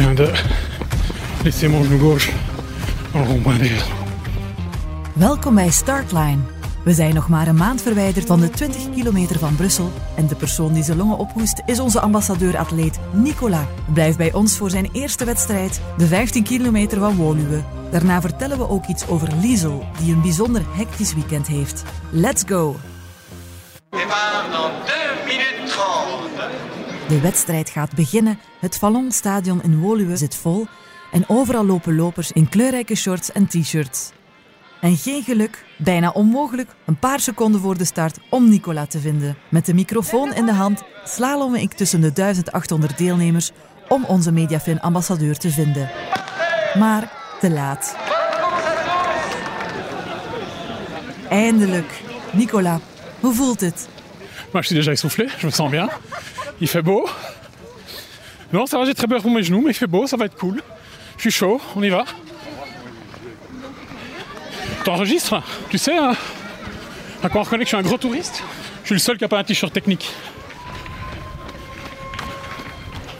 viens de laisser mon genou gauche rond-point derrière. Welkom bij Startline. We zijn nog maar een maand verwijderd van de 20 kilometer van Brussel. En de persoon die zijn longen ophoest is onze ambassadeur-atleet Nicola. Blijf bij ons voor zijn eerste wedstrijd, de 15 kilometer van Woluwe. Daarna vertellen we ook iets over Liesel, die een bijzonder hectisch weekend heeft. Let's go! Départ dans 2 minutes 30. De wedstrijd gaat beginnen. Het Fallonstadion in Woluwe zit vol. En overal lopen lopers in kleurrijke shorts en t-shirts. En geen geluk, bijna onmogelijk, een paar seconden voor de start om Nicola te vinden. Met de microfoon in de hand slalom ik tussen de 1800 deelnemers om onze Mediafin-ambassadeur te vinden. Maar te laat. Eindelijk. Nicola, hoe voelt het? Moi, je suis déjà je me sens bien. Il fait beau. Non, ça va, j'ai très peur pour mes genoux, mais il fait beau, ça va être cool. Je suis chaud, on y va. T'enregistres Tu sais hein, à quoi on reconnaît que je suis un gros touriste? Je suis le seul qui n'a pas un t-shirt technique.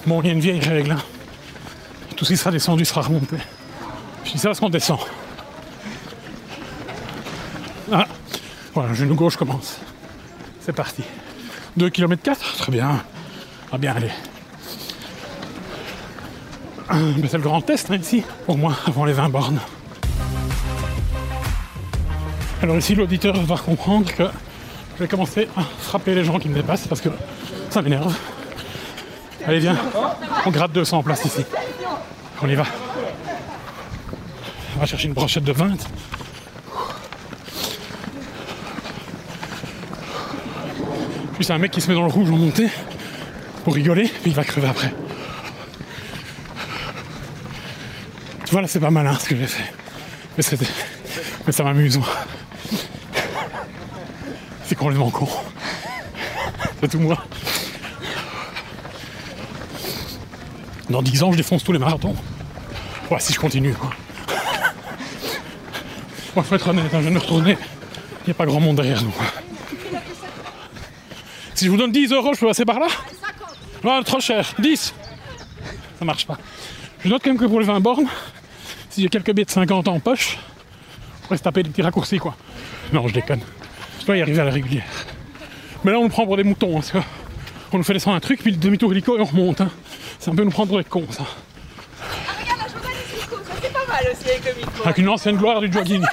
Bon, il y a une vieille règle. hein. Tout ce qui sera descendu sera remonté. Je dis ça parce qu'on descend. Ah, voilà, genou gauche commence. C'est parti. 2 km 4, très bien. Ah bien aller. Ben, c'est le grand test hein, ici, au moins avant les 20 bornes. Alors ici l'auditeur va comprendre que je vais commencer à frapper les gens qui me dépassent parce que ça m'énerve. Allez viens, on gratte 200 en place ici. On y va. On va chercher une brochette de 20. Puis c'est un mec qui se met dans le rouge en montée pour rigoler, puis il va crever après. Tu vois là c'est pas malin ce que j'ai fait. Mais, mais ça m'amuse. moi. C'est complètement con. C'est tout moi. Dans 10 ans je défonce tous les marathons. Ouais si je continue quoi. Moi faut être honnête, hein, je viens de me retourner. Il n'y a pas grand monde derrière nous. quoi. Si je vous donne 10 euros, je peux passer par là? Non, trop cher. 10 Ça marche pas. Je note quand même que pour les 20 bornes, si j'ai quelques billets de 50 en poche, on pourrait se taper des petits raccourcis quoi. Non, je déconne. Je dois y arriver à la régulière. Mais là, on nous prend pour des moutons. hein, parce on nous fait descendre un truc, puis le demi-tour hélico et on remonte. hein. C'est un peu nous prendre pour des cons ça. Regarde la journaliste Nico, ça c'est pas mal aussi avec le micro. Avec une ancienne gloire du jogging.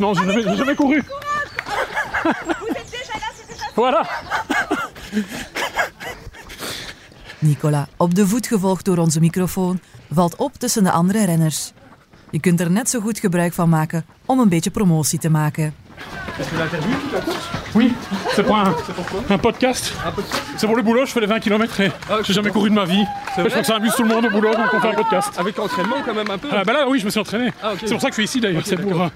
Non, je j'ai jamais couru. Vous êtes déjà là, c'est déjà Voilà. Nicola, op de voet gevolgd door onze microfoon, valt op tussen de andere renners. Je kunt er net zo goed gebruik van maken om een beetje promotie te maken. Oui, c'est pour un, un podcast. C'est pour le boulot, je fais les 20 km et j'ai jamais couru de ma vie. je crois que ça amuse tout le monde au boulot, donc on fait un podcast. Avec entraînement quand même un peu. Ah bah là, oui, je me suis entraîné. Ah. C'est pour ça que je suis ici d'ailleurs. C'est pour euh,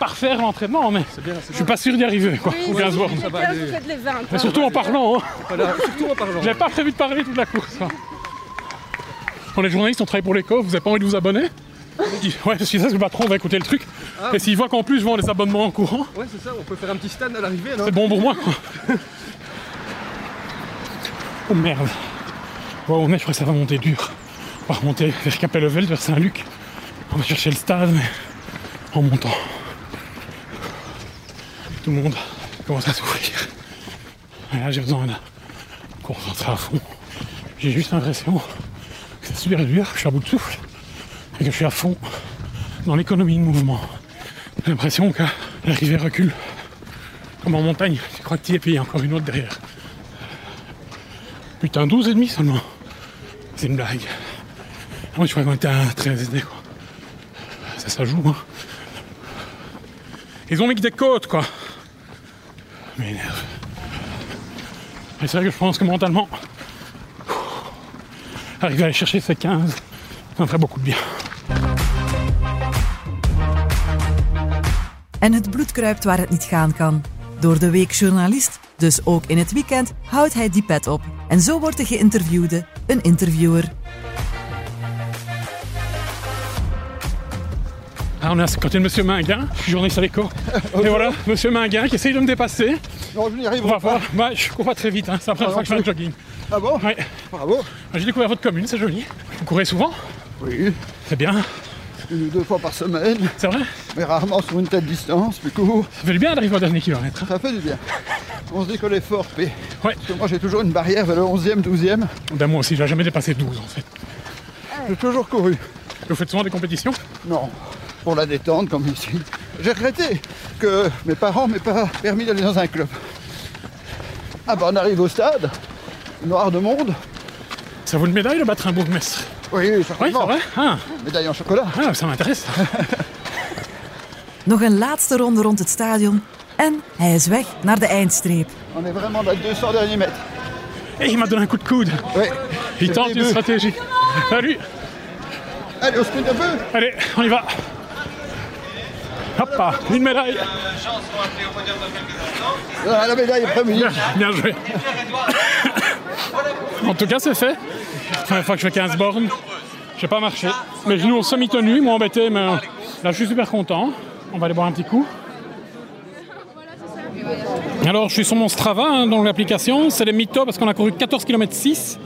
parfaire l'entraînement, mais bien, je suis pas sûr d'y arriver. Quoi, Oui, aux 15 bornes. les Ça va 15, aller. vous faites les 20. Mais surtout en parlant. Hein. Voilà, surtout en parlant. J'avais pas prévu de parler toute la course. hein. On est journalistes, on travaille pour l'éco, vous avez pas envie de vous abonner? Ouais, parce que ça, le patron va écouter le truc. Ah. Et s'il voit qu'en plus je vends les abonnements en courant, Ouais, c'est ça, on peut faire un petit stand à l'arrivée c'est bon pour moi. Quoi. oh merde. Ouais, on est, je crois que ça va monter dur. On va remonter vers Capellevel, vers Saint-Luc. On va chercher le stade, mais en montant. Tout le monde commence à souffrir. Là, j'ai besoin me concentrer à fond. J'ai juste l'impression que c'est super dur, que je suis à bout de souffle et que je suis à fond dans l'économie de mouvement. J'ai l'impression que l'arrivée recule. Comme en montagne, tu crois que tu y es, puis il y a encore une autre derrière. Putain, 12 et demi seulement. C'est une blague. Moi, je crois qu'on était à 13 et demi, quoi. Ça, ça joue, hein. Ils ont mis que des côtes, quoi. Mais c'est vrai que je pense que mentalement, arriver à aller chercher ces 15, ça me ferait beaucoup de bien. En het bloed kruipt waar het niet gaan kan. Door de week journalist, dus ook in het weekend, houdt hij die pet op. En zo wordt de geïnterviewde een interviewer. Ah, on est à côté de Monsieur Minguin, je suis journaliste à l'écho. Et voilà, Monsieur Minguin qui essaye de me dépasser. Non, je n'y On va pas. voir. Bah, je cours pas très vite, hein. c'est la première Ah, fois que je fais un non jogging. Ah bon Ouais. Bravo. J'ai découvert votre commune, c'est joli. Vous courez souvent Oui, C'est bien. une ou deux fois par semaine, C'est vrai mais rarement sur une telle distance, plus court. Ça fait du bien d'arriver au dernier kilomètre. Ça fait du bien. On se dit que l'effort paie. Ouais. Parce que moi j'ai toujours une barrière vers le 11e, 12e. Ben, moi aussi, j'ai jamais dépassé 12 en fait. J'ai toujours couru. Vous faites souvent des compétitions? Non, pour la détente comme ici. J'ai regretté que mes parents m'aient pas permis d'aller dans un club. Ah bah on arrive au stade, noir de monde. Ça vaut une médaille de battre un bourgmestre Oui, Oui, c'est certainement. vrai ah, Médaille en chocolat. ah, ça m'intéresse. Nog een laatste ronde rond het stadion en hij is weg naar de eindstreep. On est vraiment dans les 200 derniers mètres. Et il m'a donné un coup de coude. Oui. Il tente une stratégie. Salut Allez, on sprint un peu. Allez, on y va. Hop une médaille. Ah, la médaille est première. Bien, bien joué. En tout cas, c'est fait. Première fois que je fais 15 bornes. Je pas marché. Mes genoux ont semi-tenu, moi embêté, mais là je suis super content. On va aller boire un petit coup. Alors, je suis sur mon Strava, hein, dans l'application. C'est les mythos parce qu'on a couru 14 km 6.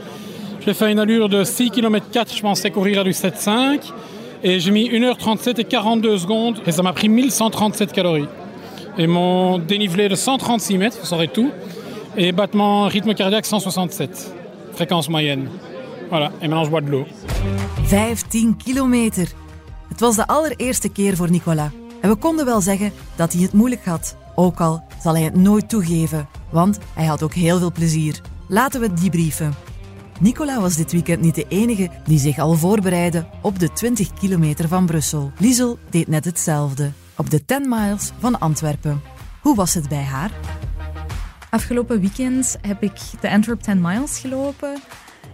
J'ai fait une allure de 6 km 4, je pensais courir à du 7,5. Et j'ai mis 1h37 et 42 secondes. Et ça m'a pris 1137 calories. Et mon dénivelé de 136 mètres, vous saurez tout. Et battement rythme cardiaque 167. Fréquence moyenne. Voilà, en maintenant je bois de l'eau. 15 kilometer. Het was de allereerste keer voor Nicolas. En we konden wel zeggen dat hij het moeilijk had. Ook al zal hij het nooit toegeven, want hij had ook heel veel plezier. Laten we het debriefen. Nicolas was dit weekend niet de enige die zich al voorbereidde op de 20 kilometer van Brussel. Liesel deed net hetzelfde, op de 10 miles van Antwerpen. Hoe was het bij haar? Afgelopen weekend heb ik de Antwerp 10 miles gelopen.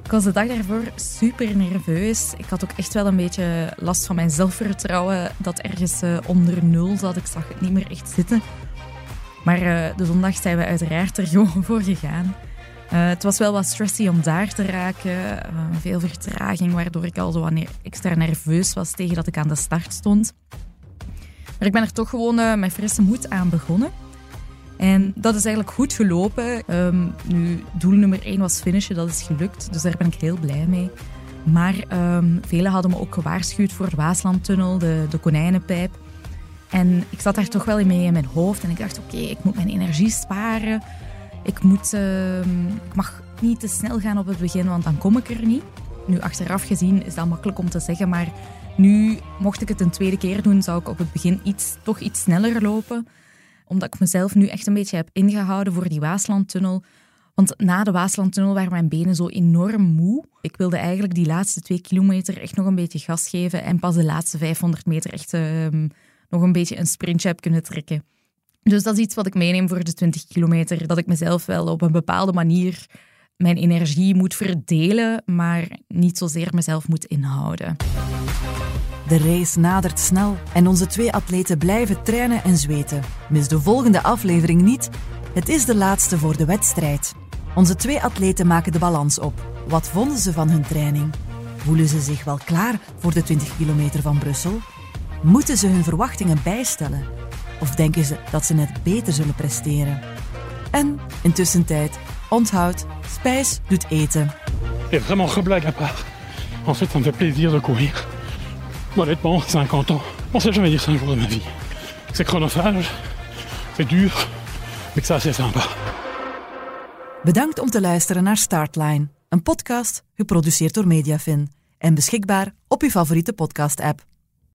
Ik was de dag daarvoor super nerveus. Ik had ook echt wel een beetje last van mijn zelfvertrouwen dat ergens eh, onder nul zat. Ik zag het niet meer echt zitten. Maar eh, de zondag zijn we uiteraard er gewoon voor gegaan. Eh, het was wel wat stressy om daar te raken. Eh, veel vertraging, waardoor ik al zo wat extra nerveus was tegen dat ik aan de start stond. Maar ik ben er toch gewoon eh, met frisse moed aan begonnen. En dat is eigenlijk goed gelopen. Ehm, nu, doel nummer 1 was finishen, dat is gelukt. Dus daar ben ik heel blij mee. Maar ehm velen hadden me ook gewaarschuwd voor de Waaslandtunnel, de, de konijnenpijp. En ik zat daar toch wel mee in mijn hoofd. En ik dacht, oké, ik moet mijn energie sparen. Ik, moet, ehm, ik mag niet te snel gaan op het begin, want dan kom ik er niet. Nu, achteraf gezien is dat makkelijk om te zeggen, maar nu, mocht ik het een tweede keer doen, zou ik op het begin iets, toch iets sneller lopen omdat ik mezelf nu echt een beetje heb ingehouden voor die Waaslandtunnel. Want na de Waaslandtunnel waren mijn benen zo enorm moe. Ik wilde eigenlijk die laatste twee kilometer echt nog een beetje gas geven. En pas de laatste 500 meter echt ehm, nog een beetje een sprintje heb kunnen trekken. Dus dat is iets wat ik meeneem voor de 20 kilometer. Dat ik mezelf wel op een bepaalde manier mijn energie moet verdelen, maar niet zozeer mezelf moet inhouden. De race nadert snel en onze twee atleten blijven trainen en zweten. Mis de volgende aflevering niet. Het is de laatste voor de wedstrijd. Onze twee atleten maken de balans op. Wat vonden ze van hun training? Voelen ze zich wel klaar voor de 20 kilometer van Brussel? Moeten ze hun verwachtingen bijstellen? Of denken ze dat ze net beter zullen presteren? En intussen tijd, onthoud, spijs doet eten. Et vraiment reblague à part. En fait, ça me fait plaisir de courir. Honnêtement, 50 ans, on sait jamais dire 5 jours de ma vie. C'est chronophage, c'est dur, mais ça, c'est sympa. Bedankt om te luisteren naar Startline, een podcast geproduceerd door Mediafin en beschikbaar op uw favoriete podcast-app.